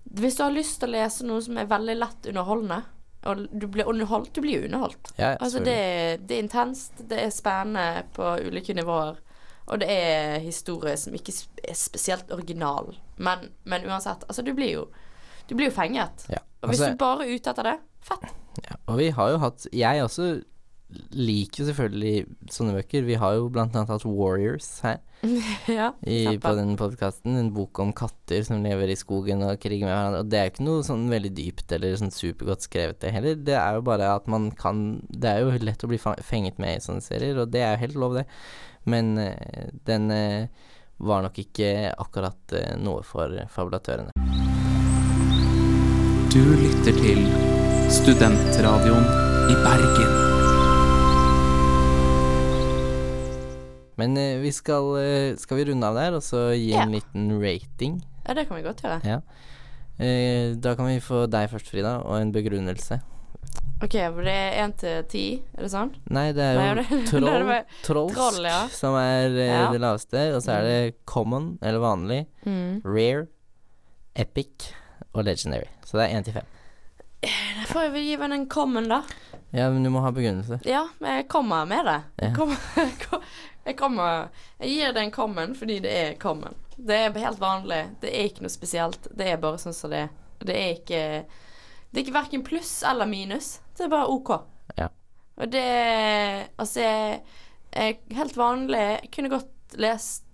Hvis du har lyst til å lese noe som er veldig lett underholdende, og du blir underholdt Du blir jo underholdt. Ja, Altså, det, det er intenst, det er spennende på ulike nivåer. Og det er historier som ikke er spesielt original. Men, men uansett, altså, du blir jo Du blir jo fenget. Ja, Og hvis altså- du bare er ute etter det, fett. Ja, og vi har jo hatt Jeg også liker jo selvfølgelig sånne bøker. Vi har jo blant annet hatt Warriors her ja, i, på den podkasten. En bok om katter som lever i skogen og kriger med hverandre. Og det er jo ikke noe sånn veldig dypt eller sånn supergodt skrevet, det heller. Det er jo bare at man kan Det er jo lett å bli fenget med i sånne serier, og det er jo helt lov, det. Men eh, den eh, var nok ikke akkurat eh, noe for fabulatørene. Du lytter til Studentradioen i Bergen. Men vi skal, skal vi runde av der, og så gi en liten rating? Ja, det kan vi godt gjøre. Ja. Eh, da kan vi få deg først, Frida, og en begrunnelse. OK, for det er én til ti, er det sant? Nei, det er Nei, jo det- det er troll, trolsk troll, ja. som er eh, Ja. det laveste. Og så er det common, eller vanlig, Mm. rare, epic og legendary. Så det er én til fem. Da får jeg vel gi henne en common, da. Ja, men du må ha begrunnelse. Ja, men jeg kommer med det. Ja. Jeg kommer, jeg kommer Jeg gir det en common fordi det er common. Det er helt vanlig. Det er ikke noe spesielt. Det er bare sånn som det er. Det er ikke Det er ikke verken pluss eller minus. Det er bare OK. Ja. Og det Altså, jeg er helt vanlig. Jeg kunne godt lest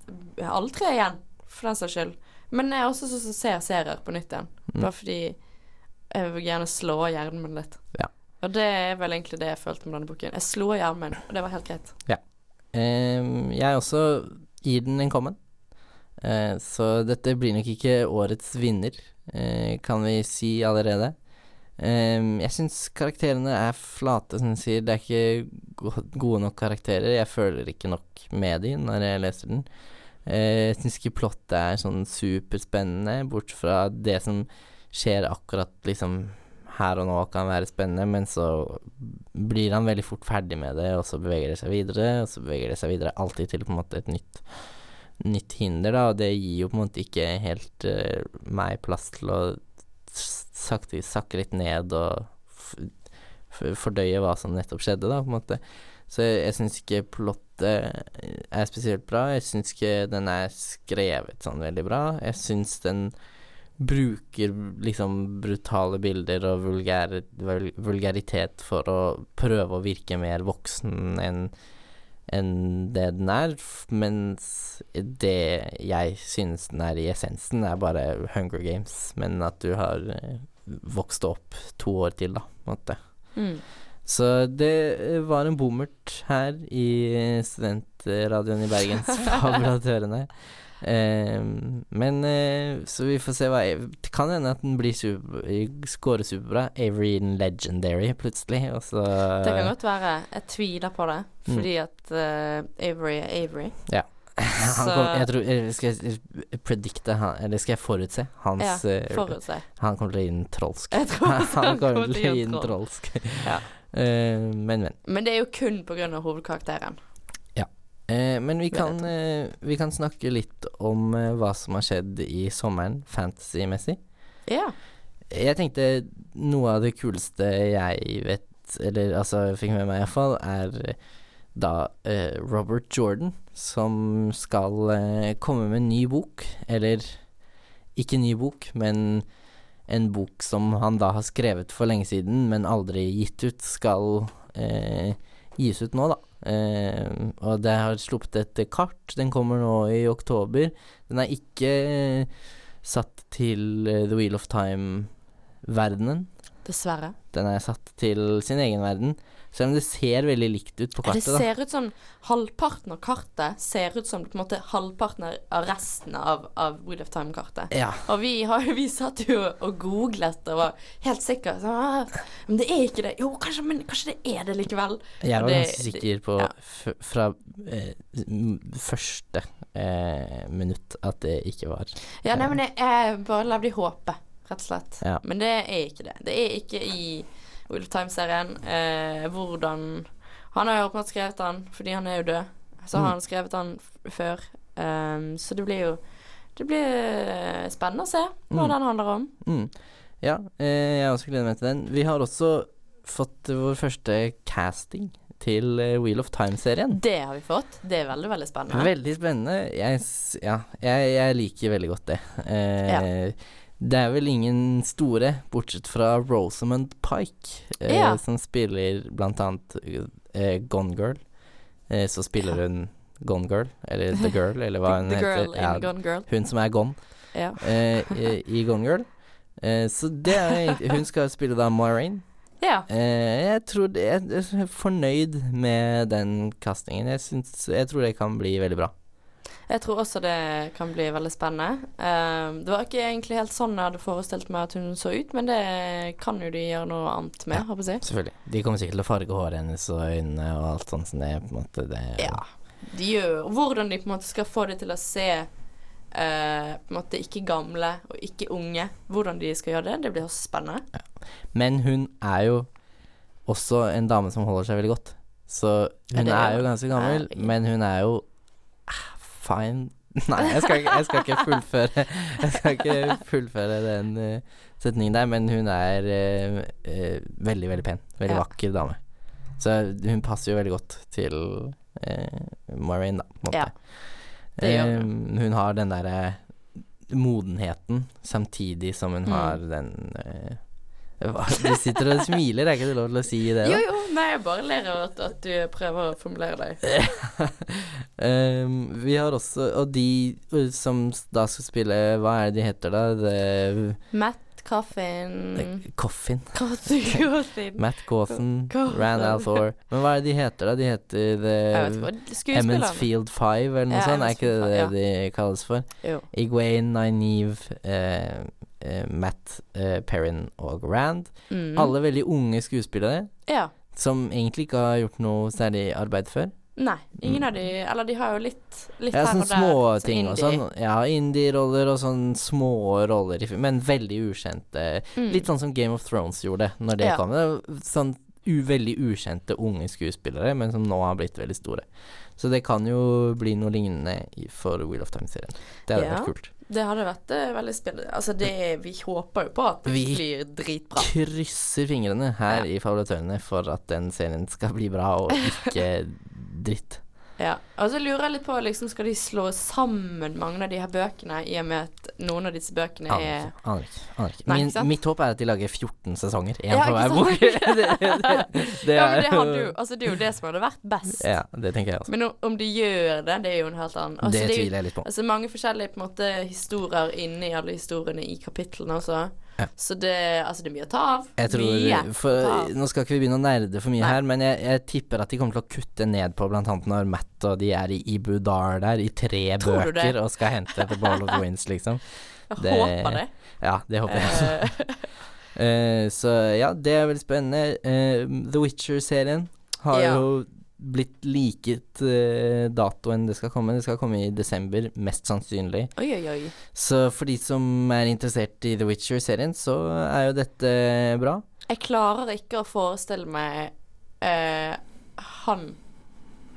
alle tre igjen, for den saks skyld. Men jeg er også sånn som ser serier på nytt igjen. Mm. Bare fordi jeg vil gjerne slå hjernen min litt. Ja. Og det er vel egentlig det jeg følte med denne boken. Jeg slo hjernen min, og det var helt greit. Ehm, jeg også gir den en kommen. Eh, så dette blir nok ikke årets vinner, eh, kan vi si allerede. Ehm, jeg syns karakterene er flate, som du sier. Det er ikke gode nok karakterer. Jeg føler ikke nok med de når jeg leser den. Eh, jeg syns ikke plottet er sånn superspennende, bort fra det som skjer akkurat liksom her og nå kan være spennende, men så blir han veldig fort ferdig med det, og så beveger det seg videre, og så beveger det seg videre alltid til på en måte et nytt, nytt hinder, da, og det gir jo på en måte ikke helt uh, meg plass til å sakte sakke litt ned og fordøye hva som nettopp skjedde, da, på en måte. Så jeg, jeg syns ikke plottet er spesielt bra. Jeg syns ikke den er skrevet sånn veldig bra. Jeg syns den bruker liksom brutale bilder og vulgær, vul vulgaritet for å prøve å virke mer voksen enn enn det den er, mens det jeg synes den er i essensen, er bare Hunger Games, men at du har eh, vokst opp to år til, da, på en måte. Mm. Så det var en bommert her i studentradioen i Bergens Fabulatørene. Eh, men eh, Så vi får se hva Det kan hende at den blir super, scorer superbra. Avery in Legendary, plutselig. Og så Det kan godt være. Jeg tviler på det, Mm. fordi at uh, Avery er Avery. så- kom, jeg tror Skal jeg predikte Eller skal jeg forutse hans Ja, eh, Forutse. Han kommer til å gi den trolsk. Jeg tror også han kommer til å gi den trolsk. Ja. Uh, men, men. Men det er jo kun av hovedkarakteren. Eh, men vi kan, eh, vi kan snakke litt om hva som har skjedd i sommeren fantasy-messig. Ja. Jeg tenkte noe av det kuleste jeg vet, eller altså fikk med meg iallfall, er da eh, Robert Jordan som skal eh, komme med en ny bok. Eller ikke ny bok, men en bok som han da har skrevet for lenge siden, men aldri gitt ut, skal eh, gis ut nå, da. Eh, og det har sluppet et kart. Den kommer nå i oktober. Den er ikke eh, satt til eh, The Wheel of Time-verdenen. Dessverre. Den er satt til sin egen verden. Selv om det ser veldig likt ut på Det kartet, da. ser ut som halvparten av kartet ser ut som på en måte halvparten av resten av, av Wheel of Time-kartet. Ja. Og vi, har, vi satt jo og googlet og var helt sikre. Så, ah, men det er ikke det. Jo, kanskje, men kanskje det er det likevel. Jeg var Det- ganske sikker på ja. fra eh, første eh, minutt at det ikke var Ja, nei, men jeg, jeg bare levde i håpet, rett og slett. Ja. Men det er ikke det. Det er ikke i Wheel of Time-serien. Eh, hvordan Han har jo åpenbart skrevet den fordi han er jo død. Så Mm. har han skrevet den før. Um, så det blir jo Det blir spennende å se hva Mm. den handler om. mm. Ja, eh, jeg også gleder meg til den. Vi har også fått vår første casting til eh, Wheel of Time-serien. Det har vi fått. Det er veldig, veldig spennende. Veldig spennende. Jeg, ja, jeg, jeg liker veldig godt det. Eh, Det er vel ingen store, bortsett fra Rosamund Pike, eh, Ja. som spiller blant annet eh, Gone Girl. Eh, så spiller Ja. hun Gone Girl, eller The Girl, eller hva hun The heter. in Ja, Gone Girl. hun som er Gone Ja. eh, i, i Gone Girl. Eh, så det er Hun skal spille da Moiraine. ja. Eh, jeg tror det, jeg er fornøyd med den kastingen. Jeg, syns, jeg tror det kan bli veldig bra. Jeg tror også det kan bli veldig spennende. Um, det var ikke egentlig helt sånn jeg hadde forestilt meg at hun så ut, men det kan jo de gjøre noe annet med, håper jeg. Selvfølgelig. De kommer sikkert til å farge håret hennes og øynene og alt sånt som det på en måte det, Ja. De gjør Hvordan de på en måte skal få det til å se Uh, på en måte ikke gamle og ikke unge, hvordan de skal gjøre det, det blir også spennende. Men hun er jo også en dame som holder seg veldig godt. Så hun er er- jo ganske gammel, Herregud. men hun er jo fine Nei, jeg skal, jeg skal ikke fullføre Jeg skal ikke fullføre den uh, setningen der, men hun er uh, uh, veldig, veldig pen. Veldig Ja. vakker dame. Så hun passer jo veldig godt til Maureen, da, på en måte. Ja, Um, Eh, hun har den derre modenheten samtidig som hun Mm. har den Du sitter og smiler, er ikke det lov til å si det? Jo, da? jo, nei, jeg bare ler av at, at du prøver å formulere deg. um, vi har også Og de uh, som da skal spille Hva er det de heter, da? The, Matt Coffin Coffin. Coffin Matt Coffin. Rand Althor Men hva er det de heter, da? De heter The ikke Field Five, eller noe Ja, sånt? Er ikke det det det de kalles for? Jo. Iguain, Nynaeve, eh, eh, Matt eh, Perrin og Rand. Mm. Alle veldig unge skuespillere Ja. som egentlig ikke har gjort noe særlig arbeid før. Nei, ingen av de Eller de har jo litt, litt Mm. Ja, her og der. små sånn ting og indie. sånn. Ja, indie-roller og sånn små roller, men veldig ukjente. Mm. Litt sånn som Game of Thrones gjorde når det Ja. kom. Det sånn veldig ukjente unge skuespillere, men som nå har blitt veldig store. Så det kan jo bli noe lignende for Wheel of Time-serien. Det hadde Ja. vært kult. Det hadde vært eh, veldig spennende. Altså, det Vi håper jo på at det Vi- blir dritbra. Vi Krysser fingrene her Ja. i Favoritørene for at den serien skal bli bra og ikke dritt. Ja. Og så lurer jeg litt på liksom, Skal de slå sammen mange av de her bøkene, i og med at noen av disse bøkene er. Aner ikke. Aner ikke. Nei, Min, ikke mitt håp er at de lager 14 sesonger. Én Ja, på hver bok. det, det, det Ja, men det hadde jo Altså, det er jo det som hadde vært best. Ja, det tenker jeg også. Men om- de gjør det, det er jo en helt annen altså, det er tviler jeg litt på. Altså mange forskjellige på en måte historier inni alle historiene i kapitlene også. Ja. Så det, altså, det er mye å ta av. Tror, mye. for, av. nå skal ikke vi begynne å nerde for mye Nei. her, men jeg, jeg tipper at de kommer til å kutte ned på annet når Matt og de er i Ibu Dar der i tre Tror bøker og skal hente The Ball of the Winds, liksom. Jeg det- håper det. Ja, det håper jeg også. Eh, Eh, så ja, det er veldig spennende. Uh, The Witcher-serien har Ja. jo blitt liket uh, datoen det skal komme. Det skal komme i desember, mest sannsynlig. oi, oi, oi. Så for de som er interessert i The Witcher-serien, så er jo dette bra. Jeg klarer ikke å forestille meg uh, han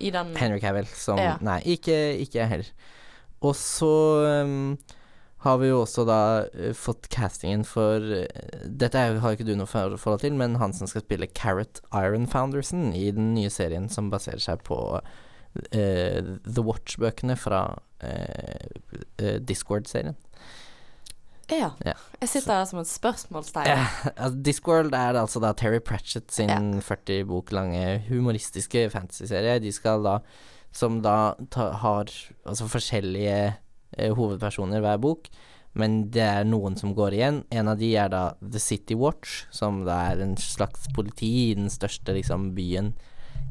i den Henry Cavill som Ja. Nei, ikke, ikke jeg heller. Og så um, har vi jo også da eh, fått castingen for eh, Dette har jo- ikke du noe forhold til, men han som skal spille Carrot Iron Founderson i den nye serien som baserer seg på uh, The Watch-bøkene fra uh, Discord-serien. Ja. Ja. Jeg sitter her som et spørsmålstegn. Ja, altså Discworld er altså da Terry Pratchett sin Ja. 40 bok lange humoristiske fantasyserie. De skal da, som da ta, har altså forskjellige hovedpersoner hver bok, men det er noen som går igjen. En av de er da The City Watch, som da er en slags politi i den største liksom byen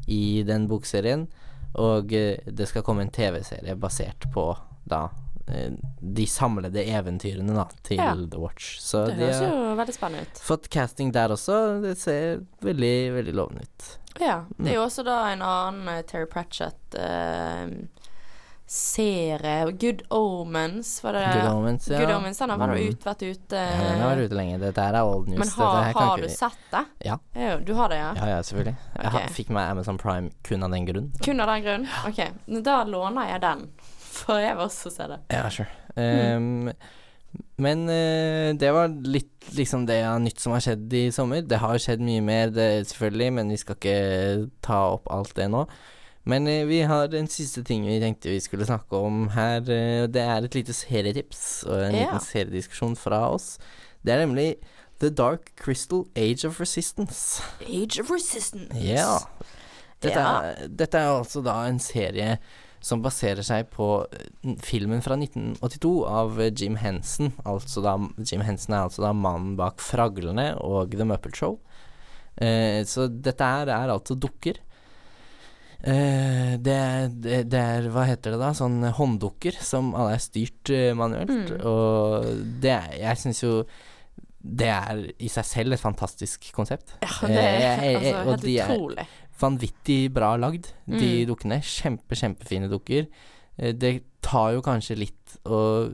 i den bokserien. Og eh, det skal komme en TV-serie basert på da eh, de samlede eventyrene da til Ja. The Watch. Så Det de høres har jo veldig spennende ut. fått casting der også. Det ser veldig, veldig lovende ut. Ja. Det er jo også da en annen eh, Terry Pratchett eh, serie Good Omens, var det Good Omens, ja. Good Omens, den har vært Mm. ut, vært ute. Ja, den har vært ute lenge. Dette her er old news. Men har, har du sett det? Ja. Ja, Du har det, ja? Ja, ja, selvfølgelig. Jeg har, fikk meg Amazon Prime kun av den grunn. Kun av den grunn? Ok, da låner jeg den. For jeg vil også se det. Ja, sure. Um, men uh, det var litt liksom det av nytt som har skjedd i sommer. Det har skjedd mye mer, det, selvfølgelig, men vi skal ikke ta opp alt det nå. Men eh, vi har en siste ting vi tenkte vi skulle snakke om her. eh, det er et lite serietips og en Ja. liten seriediskusjon fra oss. Det er nemlig The Dark Crystal Age of Resistance. Age of Resistance. Ja. Dette, Ja. Er, dette er altså da en serie som baserer seg på eh, filmen fra 1982 av Jim Henson. Altså da, Jim Henson er altså da mannen bak Fraglene og The Muppet Show. Eh, så dette her er altså dukker. Eh, det, det, det er Hva heter det da? Sånn hånddukker som alle er styrt uh, manuelt. Mm. Og det er Jeg syns jo det er i seg selv et fantastisk konsept. Ja, det er jeg- altså helt de er- vanvittig bra lagd, de Mm. dukkene. Kjempe, kjempefine dukker. Det tar jo kanskje litt å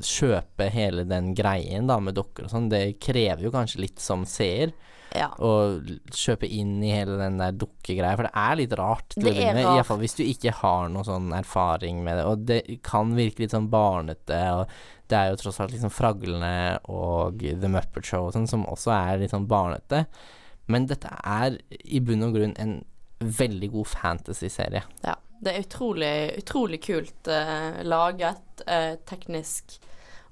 kjøpe hele den greien da med dukker og sånn. Det krever jo kanskje litt som seer. Ja. og kjøpe inn i hele den der dukkegreia, for det er litt rart til Det å begynne med. Iallfall hvis du ikke har noe sånn erfaring med det, og det kan virke litt sånn barnete, og det er jo tross alt liksom Fraglene og The Muppet Show og sånn, som også er litt sånn barnete. Men dette er i bunn og grunn en veldig god fantasy-serie. Ja. Det er utrolig, utrolig kult uh, laget, uh, teknisk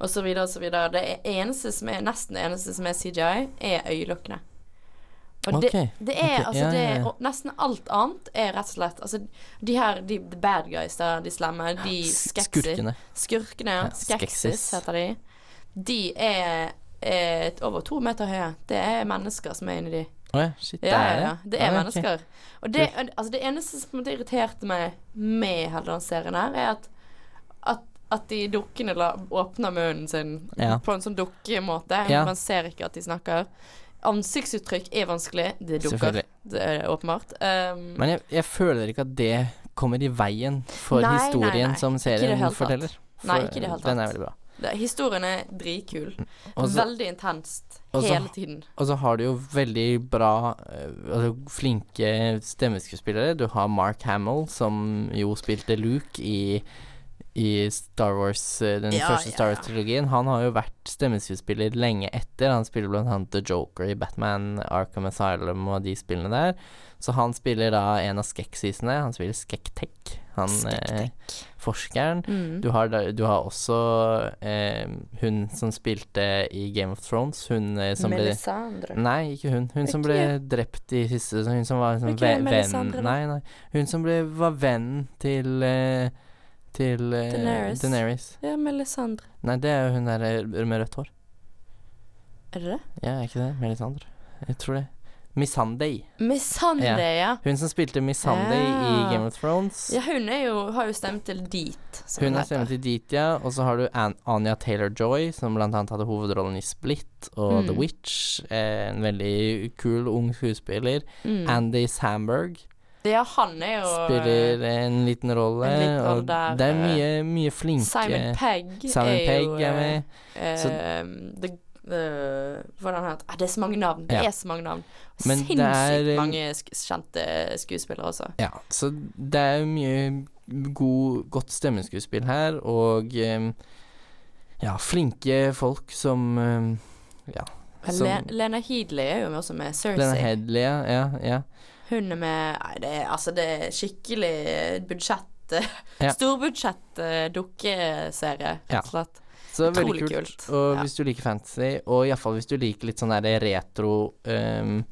så videre. Det eneste som er, nesten det eneste som er CGI, er øyelokkene. Og det, okay. det er okay. altså ja, det ja, ja. og Nesten alt annet er rett og slett Altså, de her de, the bad guys der, de slemme, de skeksis Skurkene. Skurkene, ja. Skeksis heter de. De er, et- over to meter høye. Det er mennesker som er inni de. Oh, ja, shit, det Ja, er ja, det? ja. Det er Ah, mennesker. mennesker. Og det, altså det eneste som irriterte meg med hele den serien her, er at at, at de dukkene åpner munnen sin Ja. på en sånn dukkemåte. Ja. Man ser ikke at de snakker. Ansiktsuttrykk er vanskelig. Det dukker. Det er åpenbart. Um, Men jeg, jeg føler ikke at det kommer i veien for Nei, nei, historien nei. som Ikke det serien tatt. forteller. Nei, ikke i det hele Den er veldig bra. det, historien er dritkul. Også, Veldig intenst også, hele tiden. Og så har du jo veldig bra eh, Altså flinke stemmeskuespillere. Du har Mark Hamill, som jo spilte Luke i i Star Wars, eh, den Ja, første Star. Wars-trilogien. Han har jo vært stemmeskuespiller lenge etter. Han spiller blant annet The Joker i Batman, Arkham Asylum og de spillene der. Så han spiller da en av skekksisene. Han spiller Skektek, han eh, forskeren. Mm. Du har, du har også eh, hun som spilte i Game of Thrones. Hun eh, som ble Melisandre. Nei, ikke hun. Hun som ble drept i siste Hun som var liksom Ikke ve venn Nei, nei. Hun som ble, var vennen til eh, Til eh, Daenerys. Daenerys. Ja, Melisandre. Nei, det er jo hun der eh, med rødt hår. Er det det? Ja, er ikke det? Melisandre. Jeg tror det. Missandei. Sunday, ja. Hun som spilte Missandei i Ja. Game of Thrones. Ja, hun jo, har jo stemt til Deet. Hun har stemt til Deet, ja. Og så har du An Anya Taylor-Joy, som blant annet hadde hovedrollen i Split og Mm. The Witch. Eh, en veldig kul, ung skuespiller. Mm. Andy Samberg Ja, han er jo spiller en liten rolle. en liten rolle der, det er eh, mye, mye flinke Simon Pegg Simon er Pegg jo er med. Uh, Så- eh, the, eh, Hvordan heter ah, Det er så mange navn. Det Ja. er så mange navn. Men Sinnssykt er, eh, mange sk kjente skuespillere også. Ja, så det er mye god, godt stemmeskuespill her, og um, ja, flinke folk som um, ja. Som Lena Headley er jo også med. Cersei. Lena Headley, ja, ja. Hun er med Nei, det altså, det er skikkelig budsjett Ja. Storbudsjett eh, dukkeserie, rett og slett. Så veldig kult. kult. Og Ja. hvis du liker fantasy, og iallfall hvis du liker litt sånn der retro um,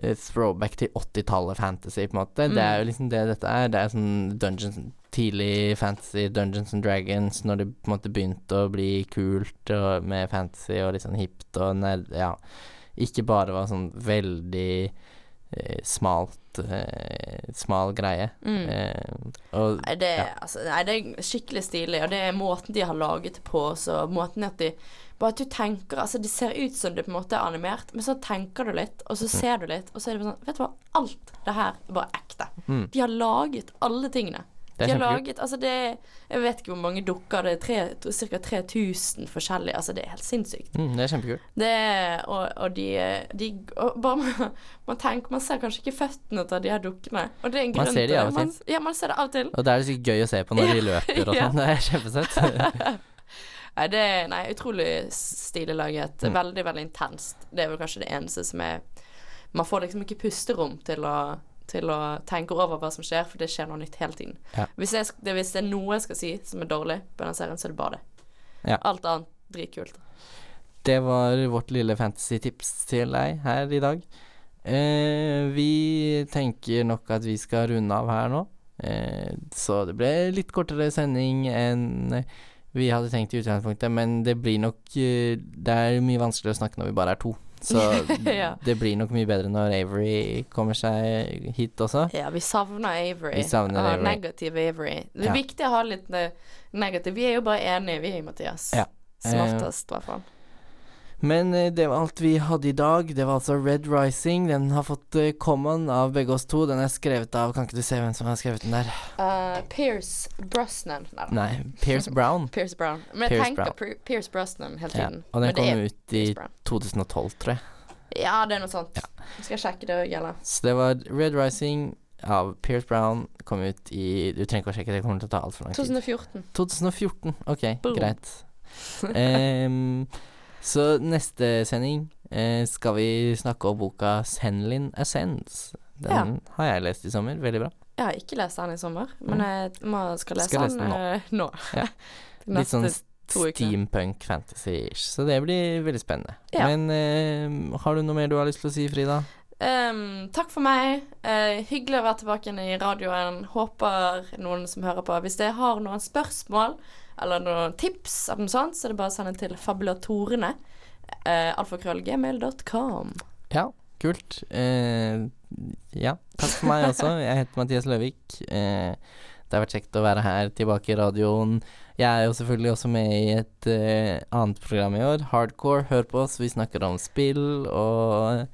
eh, Throwback til 80-tallet fantasy, på en måte. Det er jo Mm. liksom det dette er. Det er sånn Dungeons Tidlig fantasy, Dungeons and Dragons, når det på en måte begynte å bli kult og, med fantasy og litt sånn hipt og nerd... Ja. Ikke bare var sånn veldig eh, smalt eh, Smal greie. Mm. Eh, og Nei, det, Ja. altså, nei, det er skikkelig stilig, og det er måten de har laget det på. Og måten at de Bare at du tenker Altså, det ser ut som det på en måte er animert, men så tenker du litt, og så ser du litt, og så er det sånn Vet du hva, alt det her er bare ekte. Mm. De har laget alle tingene. Det De har laget Altså, det Jeg vet ikke hvor mange dukker det er. Ca. 3000 forskjellige. Altså, det er helt sinnssykt. Mm, det er kjempekult. Det og, og de, de og bare man, man tenker Man ser kanskje ikke føttene til de her dukkene. Og det er en Man ser de av og Man, ja, man ser det av og til. Og det er det sikkert gøy å se på når de løper og sånn. Det er kjempesøtt. Nei, det er nei, utrolig stilig laget. Mm. Veldig, veldig intenst. Det er vel kanskje det eneste som er Man får liksom ikke pusterom til å, til å tenke over hva som skjer, for det skjer noe nytt hele tiden. Ja. Hvis, jeg, det, hvis det er noe jeg skal si som er dårlig på denne serien, så er det bare det. Ja. Alt annet dritkult. Det var vårt lille fantasy-tips til deg her i dag. Eh, vi tenker nok at vi skal runde av her nå. Eh, så det ble litt kortere sending enn vi hadde tenkt i utgangspunktet, men det blir nok eh, Det er mye vanskeligere å snakke når vi bare er to. Så Ja. det blir nok mye bedre når Avery kommer seg hit også. Ja, vi savner Avery. Vi savner Ah, Avery. Negativ Avery. Det er Ja. viktig å ha litt eh, negativ. Vi er jo bare enige, vi, Mathias. Ja. Som Eh, oftest, i hvert fall. Men eh, det var alt vi hadde i dag. Det var altså Red Rising. Den har fått uh, common av begge oss to. Den er skrevet av Kan ikke du se hvem som har skrevet den der? Uh, Pierce Brosnan. Nei. Nei, Pierce Brown. Pierce Brown. Men jeg Pierce Brown. Pierce Brosnan hele Ja, tiden. og den kom ut i 2012, tror jeg. Ja, det er noe sånt. Skal jeg sjekke det òg, eller? Så det var Red Rising av Pierce Brown. Kom ut i Du trenger ikke å sjekke, det kommer til å ta altfor lang tid. 2014. 2014. Ok, Boom. greit. Em, så neste sending eh, skal vi snakke om boka Senlin Ascends. Den har jeg lest i sommer. Veldig bra. Jeg har ikke lest den i sommer, men jeg må, skal lese Skal lese den den nå. eh, nå. Ja. Litt sånn steampunk fantasy-ish. Så det blir veldig spennende. Ja. Men eh, har du noe mer du har lyst til å si, Frida? Um, takk for meg. Uh, hyggelig å være tilbake i radioen. Håper noen som hører på Hvis dere har noen spørsmål eller noen tips, eller noe sånt, så er det bare å sende til fabulatorene. Uh, Alfakrøllgmail.com. Ja, kult. Eh, ja, takk for meg også. Jeg heter Mathias Løvik. Eh, det har vært kjekt å være her tilbake i radioen. Jeg er jo selvfølgelig også med i et eh, annet program i år, Hardcore. Hør på oss, vi snakker om spill og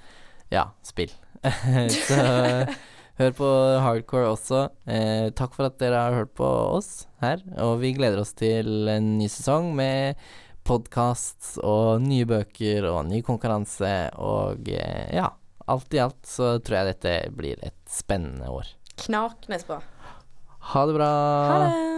ja, spill. Så hør på Hardcore også. Eh, takk for at dere har hørt på oss her, og vi gleder oss til en ny sesong med podkast og nye bøker og ny konkurranse og eh, ja, alt i alt så tror jeg dette blir et spennende år. Knakende bra. Ha det bra. Ha det.